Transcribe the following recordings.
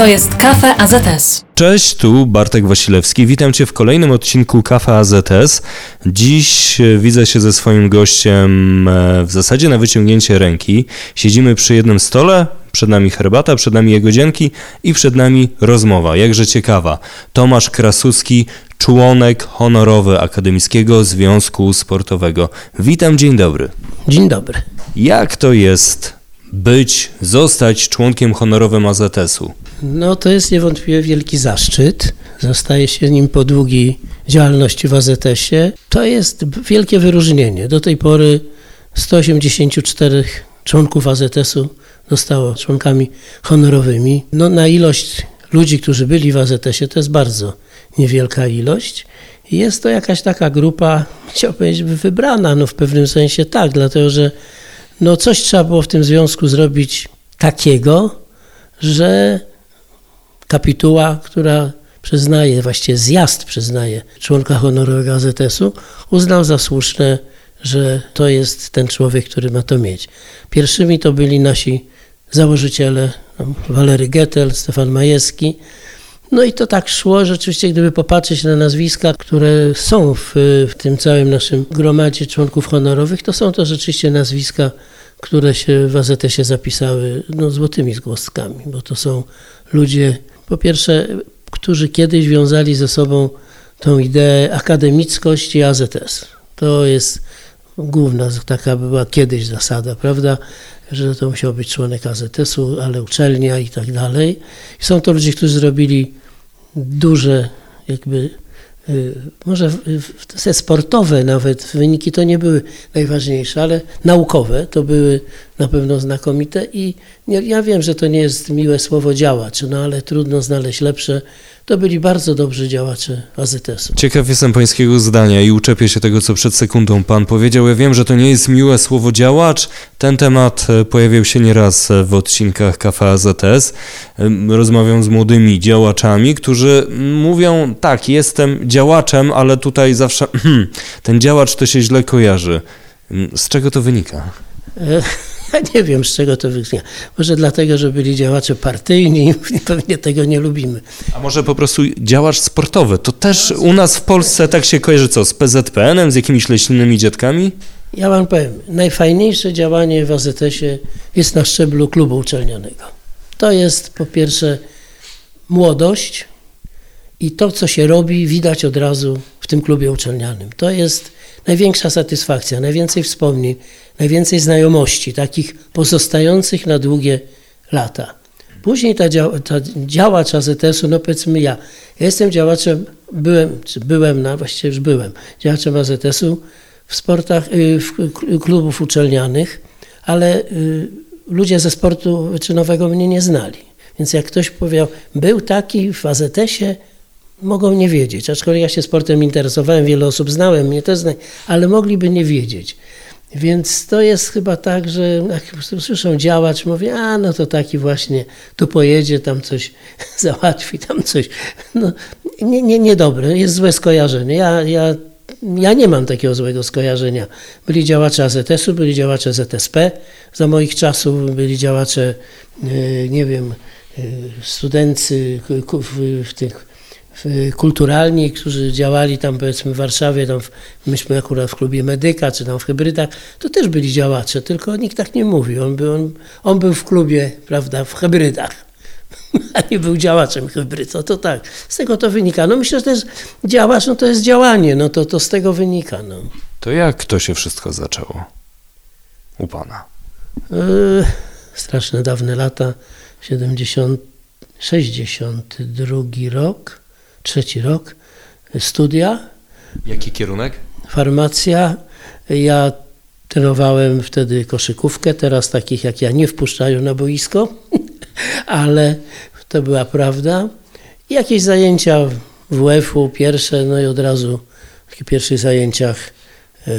To jest Kafe AZS. Cześć, tu Bartek Wasilewski. Witam Cię w kolejnym odcinku Kafe AZS. Dziś e, widzę się ze swoim gościem e, w zasadzie na wyciągnięcie ręki. Siedzimy przy jednym stole, przed nami herbata, przed nami jego dzienki i przed nami rozmowa, jakże ciekawa. Tomasz Krasuski, członek honorowy Akademickiego Związku Sportowego. Witam, dzień dobry. Dzień dobry. Jak to jest być, zostać członkiem honorowym AZS-u? No to jest niewątpliwie wielki zaszczyt. Zostaje się nim po długiej działalności w AZS-ie. To jest wielkie wyróżnienie. Do tej pory 184 członków AZS-u zostało członkami honorowymi. No na ilość ludzi, którzy byli w AZS-ie to jest bardzo niewielka ilość. Jest to jakaś taka grupa, chciałbym powiedzieć, wybrana, no w pewnym sensie tak, dlatego że no coś trzeba było w tym związku zrobić takiego, że kapituła, która przyznaje, właściwie zjazd przyznaje członka honorowego AZS-u, uznał za słuszne, że to jest ten człowiek, który ma to mieć. Pierwszymi to byli nasi założyciele, Walery Gettel, Stefan Majewski. No i to tak szło, rzeczywiście, gdyby popatrzeć na nazwiska, które są w, w tym całym naszym gromadzie członków honorowych, to są to rzeczywiście nazwiska, które się w AZS-ie zapisały no, złotymi zgłoskami, bo to są ludzie, po pierwsze, którzy kiedyś wiązali ze sobą tą ideę akademickość i AZS. To jest główna taka była kiedyś zasada, prawda, że to musiał być członek AZS-u, ale uczelnia i tak dalej. I są to ludzie, którzy zrobili duże jakby może te sportowe nawet wyniki to nie były najważniejsze, ale naukowe to były na pewno znakomite i ja wiem, że to nie jest miłe słowo działacz, no ale trudno znaleźć lepsze. To byli bardzo dobrzy działacze AZS-u. Ciekaw jestem pańskiego zdania i uczepię się tego, co przed sekundą pan powiedział. Ja wiem, że to nie jest miłe słowo działacz. Ten temat e, pojawiał się nieraz e, w odcinkach Kafe AZS. Rozmawiam z młodymi działaczami, którzy mówią, tak, jestem działaczem, ale tutaj zawsze ten działacz to się źle kojarzy. Z czego to wynika? Ja nie wiem, z czego to wynika. Może dlatego, że byli działacze partyjni i pewnie tego nie lubimy. A może po prostu działacz sportowy? To też u nas w Polsce tak się kojarzy co? Z PZPN-em, z jakimiś leśnymi dziadkami? Ja wam powiem, najfajniejsze działanie w AZS-ie jest na szczeblu klubu uczelnianego. To jest po pierwsze młodość i to, co się robi, widać od razu tym klubie uczelnianym. To jest największa satysfakcja, najwięcej wspomnień, najwięcej znajomości, takich pozostających na długie lata. Później ta, dzia ta działacz AZS-u, no powiedzmy ja, ja jestem działaczem, byłem, czy byłem, no właściwie już byłem, działaczem AZS-u w sportach, y, w klubów uczelnianych, ale y, ludzie ze sportu wyczynowego mnie nie znali. Więc jak ktoś powiedział, był taki w AZS-ie, mogą nie wiedzieć. Aczkolwiek ja się sportem interesowałem, wiele osób znałem, mnie też zna, ale mogliby nie wiedzieć. Więc to jest chyba tak, że jak słyszą działacz, mówię, a no to taki właśnie tu pojedzie, tam coś załatwi, tam coś. No, nie, nie, niedobre, jest złe skojarzenie. Ja, ja, ja nie mam takiego złego skojarzenia. Byli działacze AZS-u, byli działacze ZSP za moich czasów, byli działacze, e, nie wiem, e, studency w tych kulturalni, którzy działali tam powiedzmy w Warszawie, tam w, myśmy akurat w klubie Medyka, czy tam w Hybrydach, to też byli działacze, tylko nikt tak nie mówi. On był, on, on był w klubie, prawda, w Hybrydach, a nie był działaczem hybryd. No to tak, z tego to wynika. No myślę, że to jest działacz, no to jest działanie, no to, to z tego wynika. No. To jak to się wszystko zaczęło u Pana? Yy, straszne dawne lata, 70, 62 rok trzeci rok studia. Jaki kierunek? Farmacja. Ja trenowałem wtedy koszykówkę, teraz takich jak ja nie wpuszczają na boisko, ale to była prawda. Jakieś zajęcia WF-u pierwsze, no i od razu w pierwszych zajęciach yy,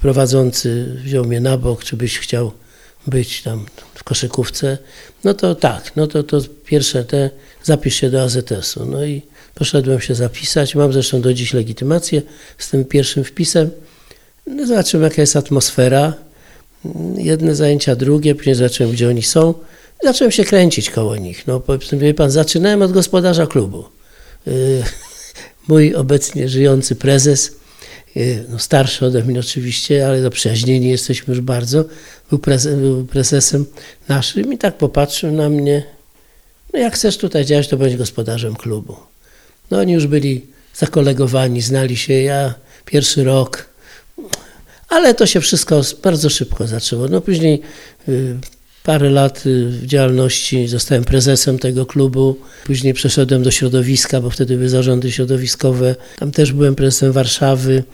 prowadzący wziął mnie na bok, czy byś chciał być tam w koszykówce. No to tak, no to, to pierwsze te, zapisz się do AZS-u. No i Poszedłem się zapisać, mam zresztą do dziś legitymację z tym pierwszym wpisem. No, zobaczymy, jaka jest atmosfera. Jedne zajęcia, drugie, później zobaczyłem, gdzie oni są. Zacząłem się kręcić koło nich. No, powiedzmy, wie pan, zaczynałem od gospodarza klubu. Y, mój obecnie żyjący prezes, y, no starszy ode mnie oczywiście, ale zaprzyjaźnieni jesteśmy już bardzo, był, był prezesem naszym i tak popatrzył na mnie. No jak chcesz tutaj działać, to bądź gospodarzem klubu. No oni już byli zakolegowani, znali się, ja pierwszy rok, ale to się wszystko bardzo szybko zaczęło. No później y, parę lat y, w działalności zostałem prezesem tego klubu. Później przeszedłem do środowiska, bo wtedy były zarządy środowiskowe. Tam też byłem prezesem Warszawy.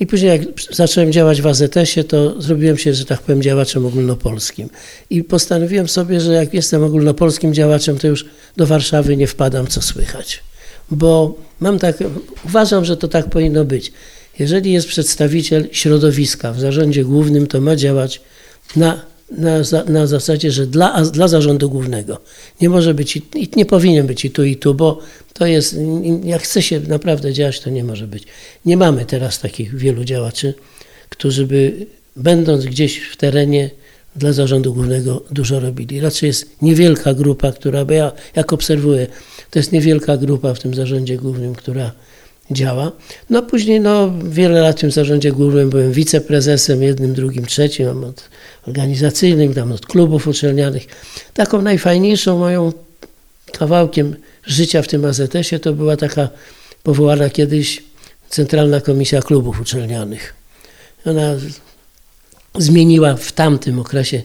I później jak zacząłem działać w AZS-ie, to zrobiłem się, że tak powiem, działaczem ogólnopolskim. I postanowiłem sobie, że jak jestem ogólnopolskim działaczem, to już do Warszawy nie wpadam, co słychać. Bo mam tak, uważam, że to tak powinno być. Jeżeli jest przedstawiciel środowiska w zarządzie głównym, to ma działać na, na, na zasadzie, że dla, dla zarządu głównego. Nie może być i nie powinien być i tu, i tu, bo to jest, jak chce się naprawdę działać, to nie może być. Nie mamy teraz takich wielu działaczy, którzy by, będąc gdzieś w terenie, dla zarządu głównego dużo robili. Raczej jest niewielka grupa, która, bo ja jak obserwuję, to jest niewielka grupa w tym zarządzie głównym, która działa. No później no, wiele lat w tym zarządzie głównym byłem wiceprezesem, jednym, drugim, trzecim, od organizacyjnym, tam od klubów uczelnianych. Taką najfajniejszą moją kawałkiem życia w tym AZS-ie to była taka powołana kiedyś Centralna Komisja Klubów Uczelnianych. Ona zmieniła w tamtym okresie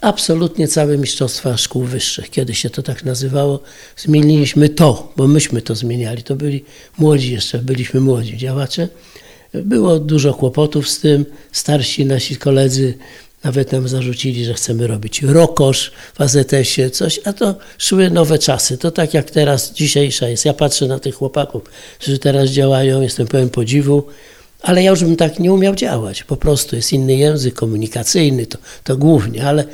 absolutnie całe mistrzostwa szkół wyższych. Kiedyś się to tak nazywało. Zmieniliśmy to, bo myśmy to zmieniali. To byli młodzi jeszcze, byliśmy młodzi działacze. Było dużo kłopotów z tym. Starsi nasi koledzy nawet nam zarzucili, że chcemy robić rokosz w AZS-ie, coś, a to szły nowe czasy. To tak jak teraz, dzisiejsza jest. Ja patrzę na tych chłopaków, którzy teraz działają, jestem pełen podziwu, ale ja już bym tak nie umiał działać. Po prostu jest inny język komunikacyjny, to, to głównie, ale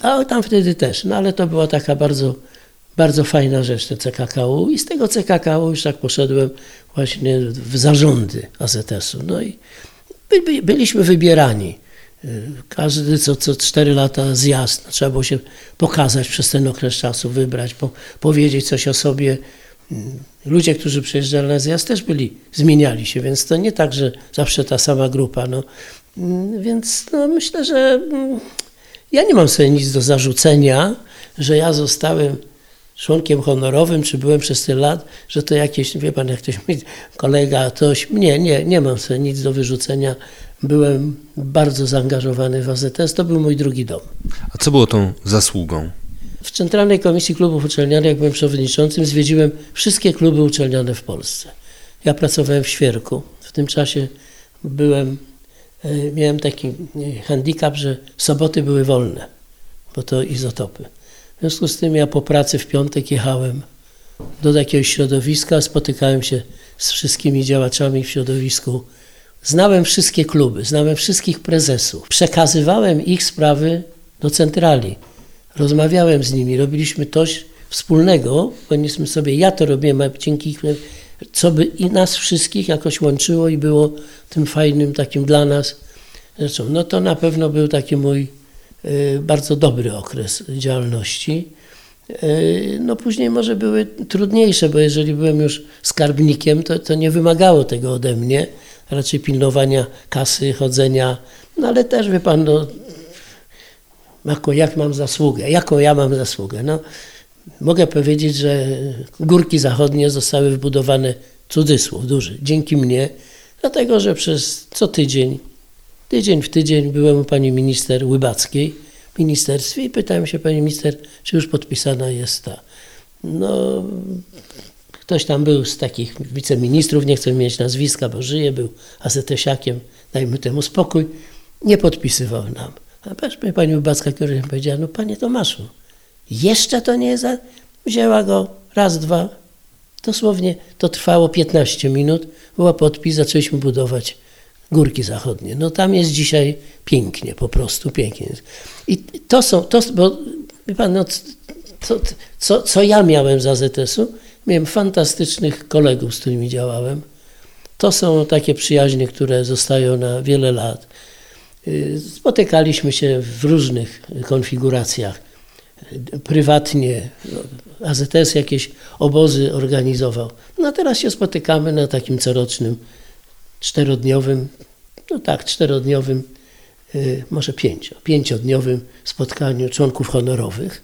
a tam wtedy też. No ale to była taka bardzo, bardzo fajna rzecz, te CKKU i z tego CKKU już tak poszedłem właśnie w zarządy AZS-u. No i by, byliśmy wybierani. Każdy co, co 4 lata zjazd, no, trzeba było się pokazać przez ten okres czasu, wybrać, po, powiedzieć coś o sobie. Ludzie, którzy przyjeżdżali na zjazd też byli, zmieniali się, więc to nie tak, że zawsze ta sama grupa. No. Więc no, myślę, że ja nie mam sobie nic do zarzucenia, że ja zostałem członkiem honorowym, czy byłem przez tyle lat, że to jakieś, wie pan, jak ktoś mi, kolega, ktoś, nie, nie, nie mam sobie nic do wyrzucenia. Byłem bardzo zaangażowany w AZS, to był mój drugi dom. A co było tą zasługą? W Centralnej Komisji Klubów Uczelnianych, jak byłem przewodniczącym, zwiedziłem wszystkie kluby uczelniane w Polsce. Ja pracowałem w Świerku. W tym czasie byłem E, miałem taki e, handicap, że soboty były wolne, bo to izotopy. W związku z tym ja po pracy w piątek jechałem do jakiegoś środowiska, spotykałem się z wszystkimi działaczami w środowisku. Znałem wszystkie kluby, znałem wszystkich prezesów. Przekazywałem ich sprawy do centrali. Rozmawiałem z nimi, robiliśmy coś wspólnego, ponieśmy sobie, ja to robiłem, a dzięki co by i nas wszystkich jakoś łączyło i było tym fajnym takim dla nas rzeczą. No to na pewno był taki mój y, bardzo dobry okres działalności. Y, no później może były trudniejsze, bo jeżeli byłem już skarbnikiem, to, to nie wymagało tego ode mnie, raczej pilnowania kasy, chodzenia, no ale też wie pan, no, jaką, jak mam zasługę, jaką ja mam zasługę. No, Mogę powiedzieć, że górki zachodnie zostały wybudowane, cudzysłów duży, dzięki mnie, dlatego że przez co tydzień, tydzień w tydzień byłem u pani minister Łybackiej w ministerstwie i pytałem się pani minister, czy już podpisana jest ta. No, ktoś tam był z takich wiceministrów, nie chcę mieć nazwiska, bo żyje, był azetesiakiem, dajmy temu spokój, nie podpisywał nam. A patrz, pani Łybacka, która powiedziała, no panie Tomaszu, jeszcze to nie za... Wzięła go raz, dwa. Dosłownie to trwało 15 minut. Była podpis, zaczęliśmy budować Górki Zachodnie. No tam jest dzisiaj pięknie, po prostu pięknie. I to są, to, bo wie pan, no, co, co, co ja miałem z AZS-u? Miałem fantastycznych kolegów, z którymi działałem. To są takie przyjaźnie, które zostają na wiele lat. Y, spotykaliśmy się w różnych konfiguracjach prywatnie. No, AZS jakieś obozy organizował. No a teraz się spotykamy na takim corocznym, czterodniowym, no tak, czterodniowym, y, może pięcio, pięciodniowym spotkaniu członków honorowych.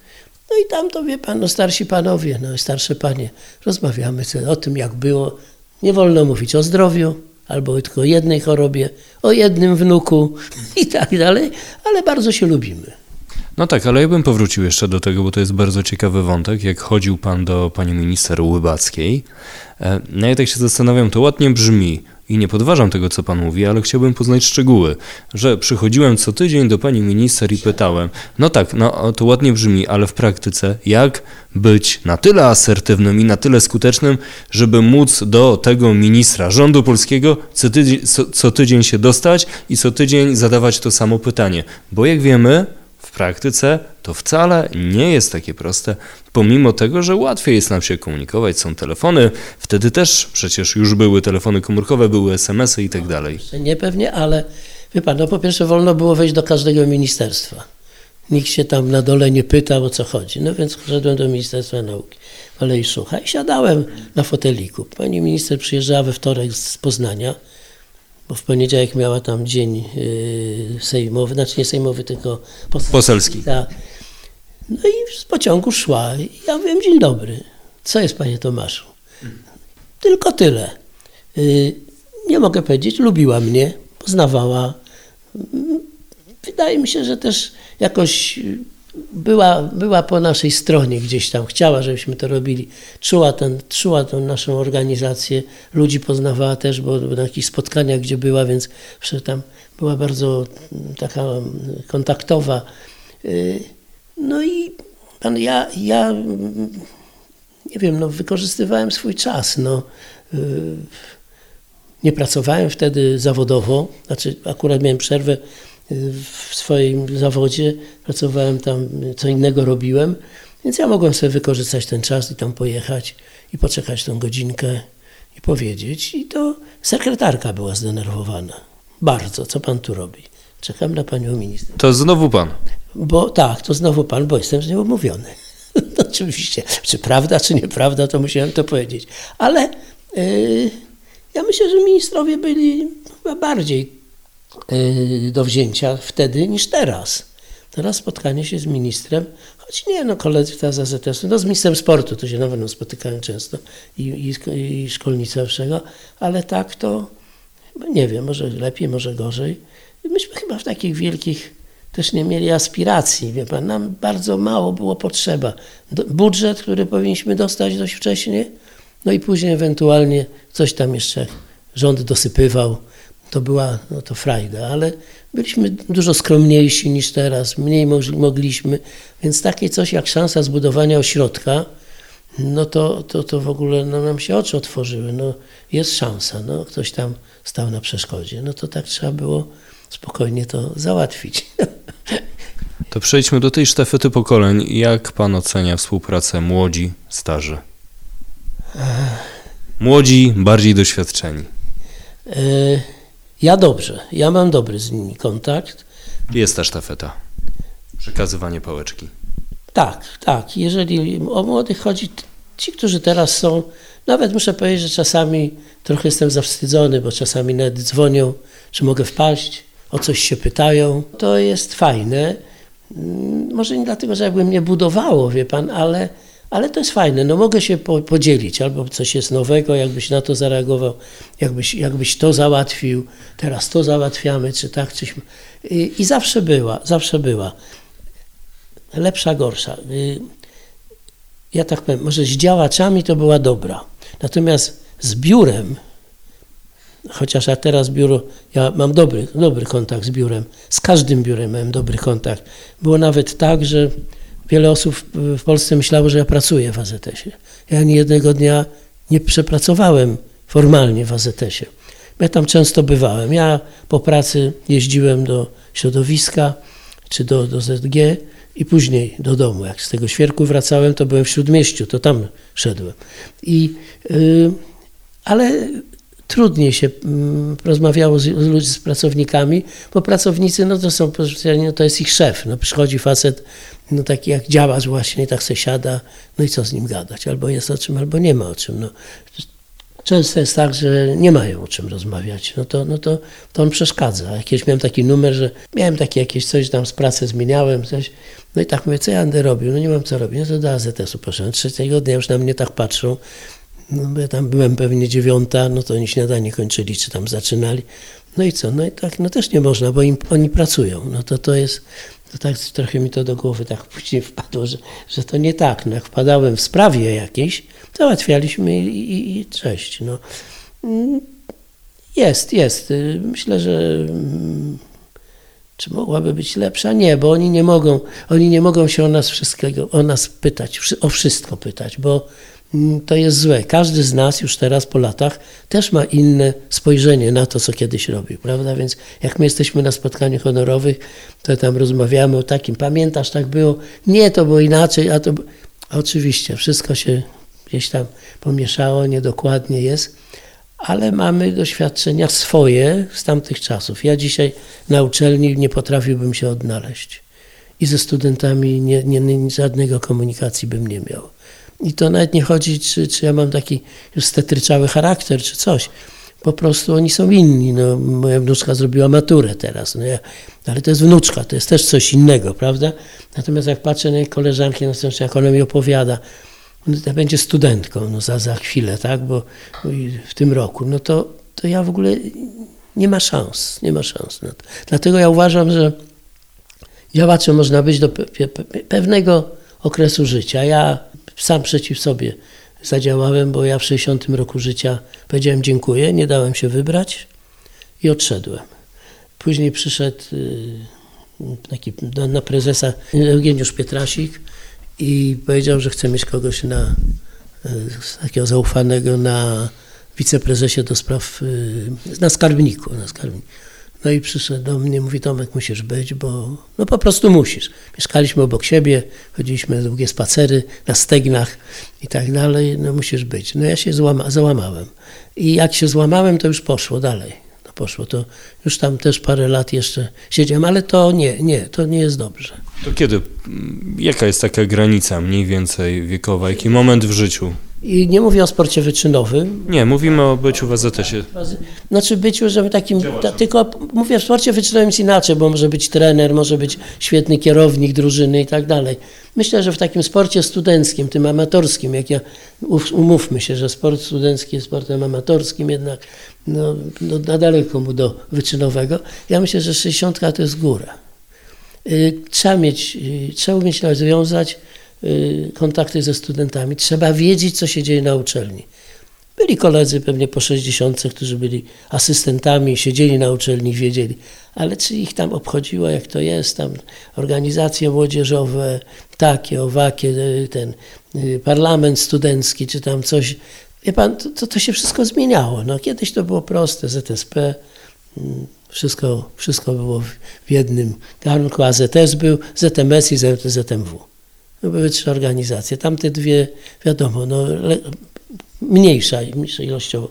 No i tam to wie pan, no starsi panowie, no starsze panie, rozmawiamy o tym, jak było. Nie wolno mówić o zdrowiu, albo tylko jednej chorobie, o jednym wnuku i tak dalej, ale bardzo się lubimy. No tak, ale ja bym powrócił jeszcze do tego, bo to jest bardzo ciekawy wątek, jak chodził pan do pani minister Łybackiej. E, No ja tak się zastanawiam, to ładnie brzmi i nie podważam tego, co pan mówi, ale chciałbym poznać szczegóły, że przychodziłem co tydzień do pani minister i pytałem, no tak, no to ładnie brzmi, ale w praktyce jak być na tyle asertywnym i na tyle skutecznym, żeby móc do tego ministra rządu polskiego co tydzień, co, co tydzień się dostać i co tydzień zadawać to samo pytanie, bo jak wiemy, w praktyce to wcale nie jest takie proste, pomimo tego, że łatwiej jest nam się komunikować, są telefony, wtedy też przecież już były telefony komórkowe, były SMS-y i tak dalej. Nie pewnie, ale wie pan, no po pierwsze wolno było wejść do każdego ministerstwa. Nikt się tam na dole nie pytał o co chodzi. No więc wszedłem do Ministerstwa Nauki w Alei Szucha i siadałem na foteliku. Pani minister przyjeżdżała we wtorek z Poznania, bo w poniedziałek miała tam dzień yy, sejmowy, znaczy nie sejmowy, tylko poselski. Poselski. Tak. No i z pociągu szła. Ja mówię, dzień dobry. Co jest, panie Tomaszu? Tylko tyle. Y, Nie mogę powiedzieć, lubiła mnie, poznawała. Wydaje mi się, że też jakoś y, była, była po naszej stronie gdzieś tam, chciała, żebyśmy to robili. Czuła, ten, czuła naszą organizację, ludzi poznawała też, bo na jakichś spotkaniach, gdzie była, więc tam była bardzo mm, taka mm, kontaktowa. Y, No i pan, ja, ja mm, nie wiem, no, wykorzystywałem swój czas. No. Y, Nie pracowałem wtedy zawodowo, znaczy akurat miałem przerwę w swoim zawodzie, pracowałem tam, co innego robiłem, więc ja mogłem sobie wykorzystać ten czas i tam pojechać i poczekać tą godzinkę i powiedzieć. I to sekretarka była zdenerwowana. Bardzo, co pan tu robi? Czekam na panią minister. To znowu pan. Bo tak, to znowu pan, bo jestem z nią umówiony. No, oczywiście, czy prawda, czy nieprawda, to musiałem to powiedzieć. Ale yy, ja myślę, że ministrowie byli chyba bardziej do wzięcia wtedy niż teraz. Teraz spotkanie się z ministrem, choć nie, no koledzy z AZS-u, no z ministrem sportu to się na pewno spotykają często i, i, i szkolnictwa wyższego, ale tak to chyba nie wiem, może lepiej, może gorzej. Myśmy chyba w takich wielkich też nie mieli aspiracji, wie pan, nam bardzo mało było potrzeba. Do, budżet, który powinniśmy dostać dość wcześnie, no i później ewentualnie coś tam jeszcze rząd dosypywał, to była no to frajda, ale byliśmy dużo skromniejsi niż teraz, mniej mogli- mogliśmy, więc takie coś jak szansa zbudowania ośrodka, no to, to, to w ogóle no, nam się oczy otworzyły, no jest szansa, no ktoś tam stał na przeszkodzie, no to tak trzeba było spokojnie to załatwić. To przejdźmy do tej sztafety pokoleń. Jak pan ocenia współpracę młodzi, starzy? Młodzi, bardziej doświadczeni. E, Ja dobrze, ja mam dobry z nimi kontakt. Jest ta sztafeta. Przekazywanie pałeczki. Tak, tak. Jeżeli o młodych chodzi, ci, którzy teraz są, nawet muszę powiedzieć, że czasami trochę jestem zawstydzony, bo czasami nawet dzwonią, czy mogę wpaść, o coś się pytają. To jest fajne. Mm, Może nie dlatego, że jakby mnie budowało, wie pan, ale, ale to jest fajne. No mogę się po, podzielić, albo coś jest nowego, jakbyś na to zareagował, jakbyś, jakbyś to załatwił, teraz to załatwiamy, czy tak, coś. I, I zawsze była, zawsze była lepsza, gorsza. Y, Ja tak powiem, może z działaczami to była dobra. Natomiast z biurem, chociaż ja teraz biuro, ja mam dobry, dobry kontakt z biurem, z każdym biurem miałem dobry kontakt. Było nawet tak, że wiele osób w- Polsce myślało, że ja pracuję w AZS-ie. Ja ani jednego dnia nie przepracowałem formalnie w AZS-ie. Ja tam często bywałem. Ja po pracy jeździłem do środowiska czy do, do ZG i później do domu. Jak z tego świerku wracałem, to byłem w Śródmieściu, to tam szedłem. I, y, ale trudniej się mm, rozmawiało z, z, ludźmi, z pracownikami, bo pracownicy, no to są, no to jest ich szef, no przychodzi facet, no taki jak działacz właśnie, tak se siada, no i co z nim gadać, albo jest o czym, albo nie ma o czym, no. Często jest tak, że nie mają o czym rozmawiać, no to, no to, to on przeszkadza. Jakieś miałem taki numer, że miałem takie jakieś coś tam z pracy zmieniałem, coś, no i tak mówię, co ja będę robił? No nie mam co robić, no to do AZS-u poszedłem. Trzeciego dnia już na mnie tak patrzą, no bo ja tam byłem pewnie dziewiąta, no to oni śniadanie kończyli, czy tam zaczynali. No i co? No i tak, no też nie można, bo im, oni pracują. No to to jest, to tak trochę mi to do głowy tak później wpadło, że, że to nie tak. No jak wpadałem w sprawie jakiejś, załatwialiśmy i, i, i cześć. No. Jest, jest. Myślę, że mm, czy mogłaby być lepsza? Nie, bo oni nie mogą, oni nie mogą się o nas wszystkiego, o nas pytać, o wszystko pytać, bo mm, to jest złe. Każdy z nas już teraz po latach też ma inne spojrzenie na to, co kiedyś robił, prawda? Więc jak my jesteśmy na spotkaniach honorowych, to tam rozmawiamy o takim, pamiętasz, tak było? Nie, to było inaczej, a to... Oczywiście, wszystko się gdzieś tam pomieszało, niedokładnie jest, ale mamy doświadczenia swoje z tamtych czasów. Ja dzisiaj na uczelni nie potrafiłbym się odnaleźć i ze studentami nie, nie, żadnego komunikacji bym nie miał. I to nawet nie chodzi, czy, czy ja mam taki już stetryczały charakter, czy coś. Po prostu oni są inni. No, moja wnuczka zrobiła maturę teraz, no ja, ale to jest wnuczka, to jest też coś innego, prawda? Natomiast jak patrzę na jej koleżanki, no, jak ona mi opowiada, no, będzie studentką no, za, za chwilę, tak, bo w tym roku, no to, to ja w ogóle nie ma szans, nie ma szans. No. Dlatego ja uważam, że działaczem można być do pe pewnego okresu życia. Ja sam przeciw sobie zadziałałem, bo ja w 60 roku życia powiedziałem dziękuję, nie dałem się wybrać i odszedłem. Później przyszedł y, taki na prezesa Eugeniusz Pietrasik, i powiedział, że chce mieć kogoś na, e, takiego zaufanego na wiceprezesie do spraw, e, na skarbniku, na skarbniku. No i przyszedł do mnie, mówi Tomek, musisz być, bo no po prostu musisz. Mieszkaliśmy obok siebie, chodziliśmy długie spacery na stegnach i tak dalej, no musisz być. No ja się złama, załamałem. I jak się złamałem, to już poszło dalej. No poszło, to już tam też parę lat jeszcze siedziałem, ale to nie, nie, to nie jest dobrze. To kiedy, jaka jest taka granica mniej więcej wiekowa, jaki moment w życiu? I nie mówię o sporcie wyczynowym. Nie, mówimy o byciu w AZS-ie. Znaczy byciu, żeby takim, ta, tylko mówię w sporcie wyczynowym jest inaczej, bo może być trener, może być świetny kierownik drużyny i tak dalej. Myślę, że w takim sporcie studenckim, tym amatorskim, jak ja, umówmy się, że sport studencki jest sportem amatorskim jednak, no, no na daleko mu do wyczynowego, ja myślę, że 60 to jest góra. Y, trzeba mieć, y, trzeba umieć rozwiązać kontakty ze studentami, trzeba wiedzieć, co się dzieje na uczelni. Byli koledzy pewnie po 60, którzy byli asystentami, siedzieli na uczelni, wiedzieli, ale czy ich tam obchodziło, jak to jest, tam organizacje młodzieżowe, takie, owakie, ten parlament studencki, czy tam coś. Wie pan, to, to się wszystko zmieniało. No, kiedyś to było proste, ZSP, wszystko, wszystko było w jednym garnku. AZS był, ZMS i ZMW. To były trzy organizacje. Tamte dwie, wiadomo, no, mniejsza, mniejsza ilościowo.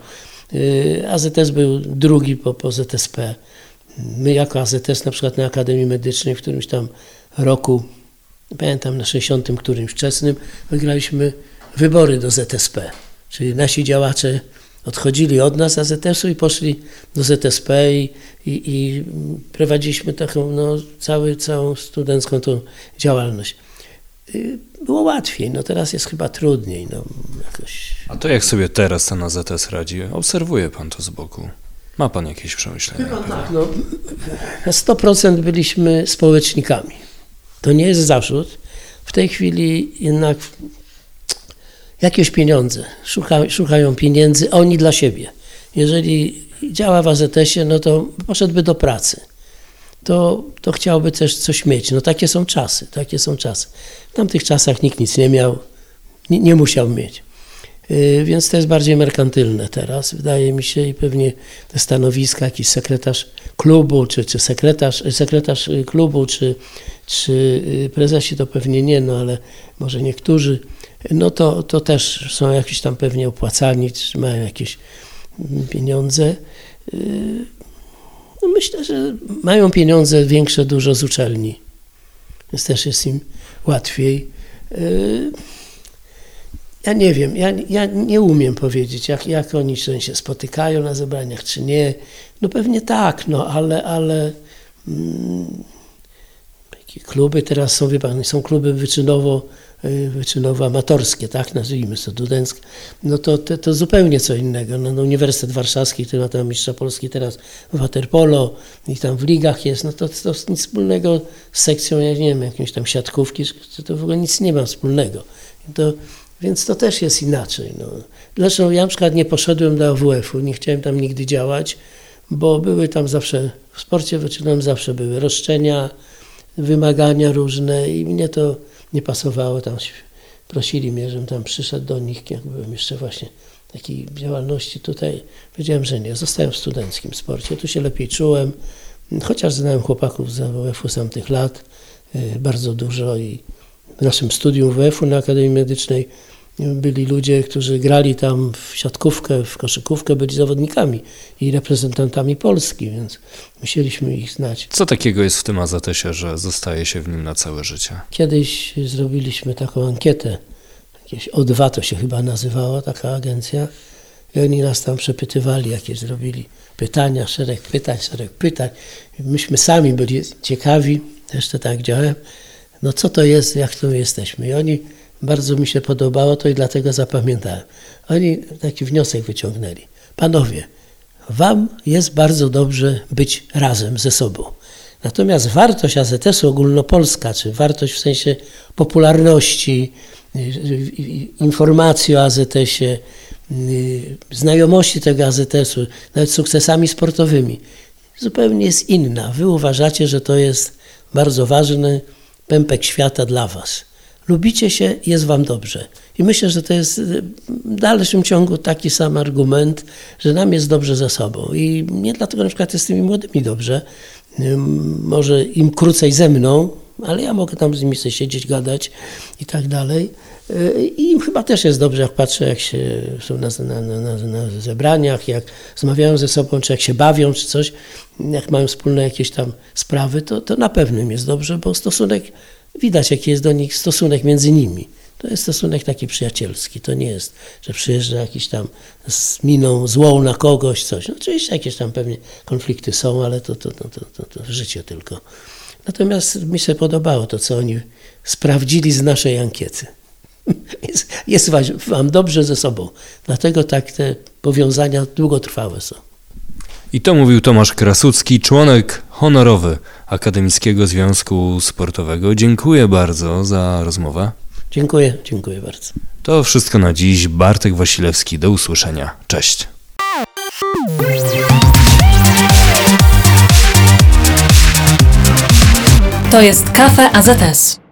Y, AZS był drugi po, po ZSP. My jako AZS na przykład na Akademii Medycznej w którymś tam roku, pamiętam na 60 którymś wczesnym, wygraliśmy wybory do ZSP. Czyli nasi działacze odchodzili od nas AZS-u i poszli do ZSP i, i, i prowadziliśmy taką no, cały, całą studencką tą działalność. Y, było łatwiej, no teraz jest chyba trudniej. No, jakoś. A to jak sobie teraz ten AZS radzi? Obserwuje pan to z boku. Ma pan jakieś przemyślenia? Chyba tak, no, na 100% byliśmy społecznikami. To nie jest zarzut. W tej chwili jednak jakieś pieniądze, szuka, szukają pieniędzy, oni dla siebie. Jeżeli działa w AZS-ie, no to poszedłby do pracy. To, to chciałby też coś mieć. No takie są czasy, takie są czasy. W tamtych czasach nikt nic nie miał, nie, nie musiał mieć. Yy, więc to jest bardziej merkantylne teraz, wydaje mi się, i pewnie te stanowiska, jakiś sekretarz klubu, czy, czy sekretarz, sekretarz klubu, czy, czy y, prezesi to pewnie nie, no ale może niektórzy no to, to też są jakiś tam pewnie opłacani, czy mają jakieś pieniądze. No myślę, że mają pieniądze większe dużo z uczelni, więc też jest im łatwiej. Y, ja nie wiem, ja, ja nie umiem powiedzieć, jak, jak oni się spotykają na zebraniach, czy nie. No pewnie tak, no ale, ale mm, kluby teraz są, wie pan, są kluby wyczynowo, wyczynowo amatorskie, tak, nazwijmy to, studenckie. No to, to, to zupełnie co innego. No, no Uniwersytet Warszawski, który ma tam mistrza Polski teraz w waterpolo i tam w ligach jest, no to, to nic wspólnego z sekcją, ja nie wiem, jakimś tam siatkówki, to w ogóle nic nie ma wspólnego. To, więc to też jest inaczej. No. Zresztą ja na przykład nie poszedłem do AWF-u, nie chciałem tam nigdy działać, bo były tam zawsze, w sporcie wyczynowym zawsze były roszczenia, wymagania różne i mnie to nie pasowało. Tam prosili mnie, żebym tam przyszedł do nich, jak byłem jeszcze właśnie takiej działalności tutaj. Powiedziałem, że nie, zostałem w studenckim sporcie, tu się lepiej czułem, chociaż znałem chłopaków z AWF-u z tamtych lat, y, bardzo dużo i w naszym studium WF-u na Akademii Medycznej byli ludzie, którzy grali tam w siatkówkę, w koszykówkę, byli zawodnikami i reprezentantami Polski, więc musieliśmy ich znać. Co takiego jest w tym AZS-ie, że zostaje się w nim na całe życie? Kiedyś zrobiliśmy taką ankietę, jakieś O2 to się chyba nazywała taka agencja i oni nas tam przepytywali, jakieś zrobili pytania, szereg pytań, szereg pytań. Myśmy sami byli ciekawi, też to tak działałem, no co to jest, jak tu jesteśmy. I oni, bardzo mi się podobało to i dlatego zapamiętałem. Oni taki wniosek wyciągnęli. Panowie, wam jest bardzo dobrze być razem ze sobą. Natomiast wartość AZS-u ogólnopolska, czy wartość w sensie popularności, y, y, informacji o AZS-ie, y, znajomości tego AZS-u, nawet sukcesami sportowymi, zupełnie jest inna. Wy uważacie, że to jest bardzo ważne, pępek świata dla Was. Lubicie się, jest Wam dobrze. I myślę, że to jest w dalszym ciągu taki sam argument, że nam jest dobrze ze sobą. I nie dlatego na przykład jest z tymi młodymi dobrze, może im krócej ze mną, ale ja mogę tam z nimi sobie siedzieć, gadać i tak dalej. I im chyba też jest dobrze, jak patrzę, jak się są na, na, na, na, zebraniach, jak rozmawiają ze sobą, czy jak się bawią, czy coś, jak mają wspólne jakieś tam sprawy, to, to na pewno im jest dobrze, bo stosunek, widać jaki jest do nich stosunek między nimi. To jest stosunek taki przyjacielski. To nie jest, że przyjeżdża jakiś tam z miną złą na kogoś, coś. No, oczywiście jakieś tam pewnie konflikty są, ale to, to, to, to, to, życie tylko. Natomiast mi się podobało to, co oni sprawdzili z naszej ankiety. Jest, jest wam dobrze ze sobą. Dlatego tak te powiązania długotrwałe są. I to mówił Tomasz Krasucki, członek honorowy Akademickiego Związku Sportowego. Dziękuję bardzo za rozmowę. Dziękuję, dziękuję bardzo. To wszystko na dziś. Bartek Wasilewski, do usłyszenia. Cześć. To jest Kafe AZS.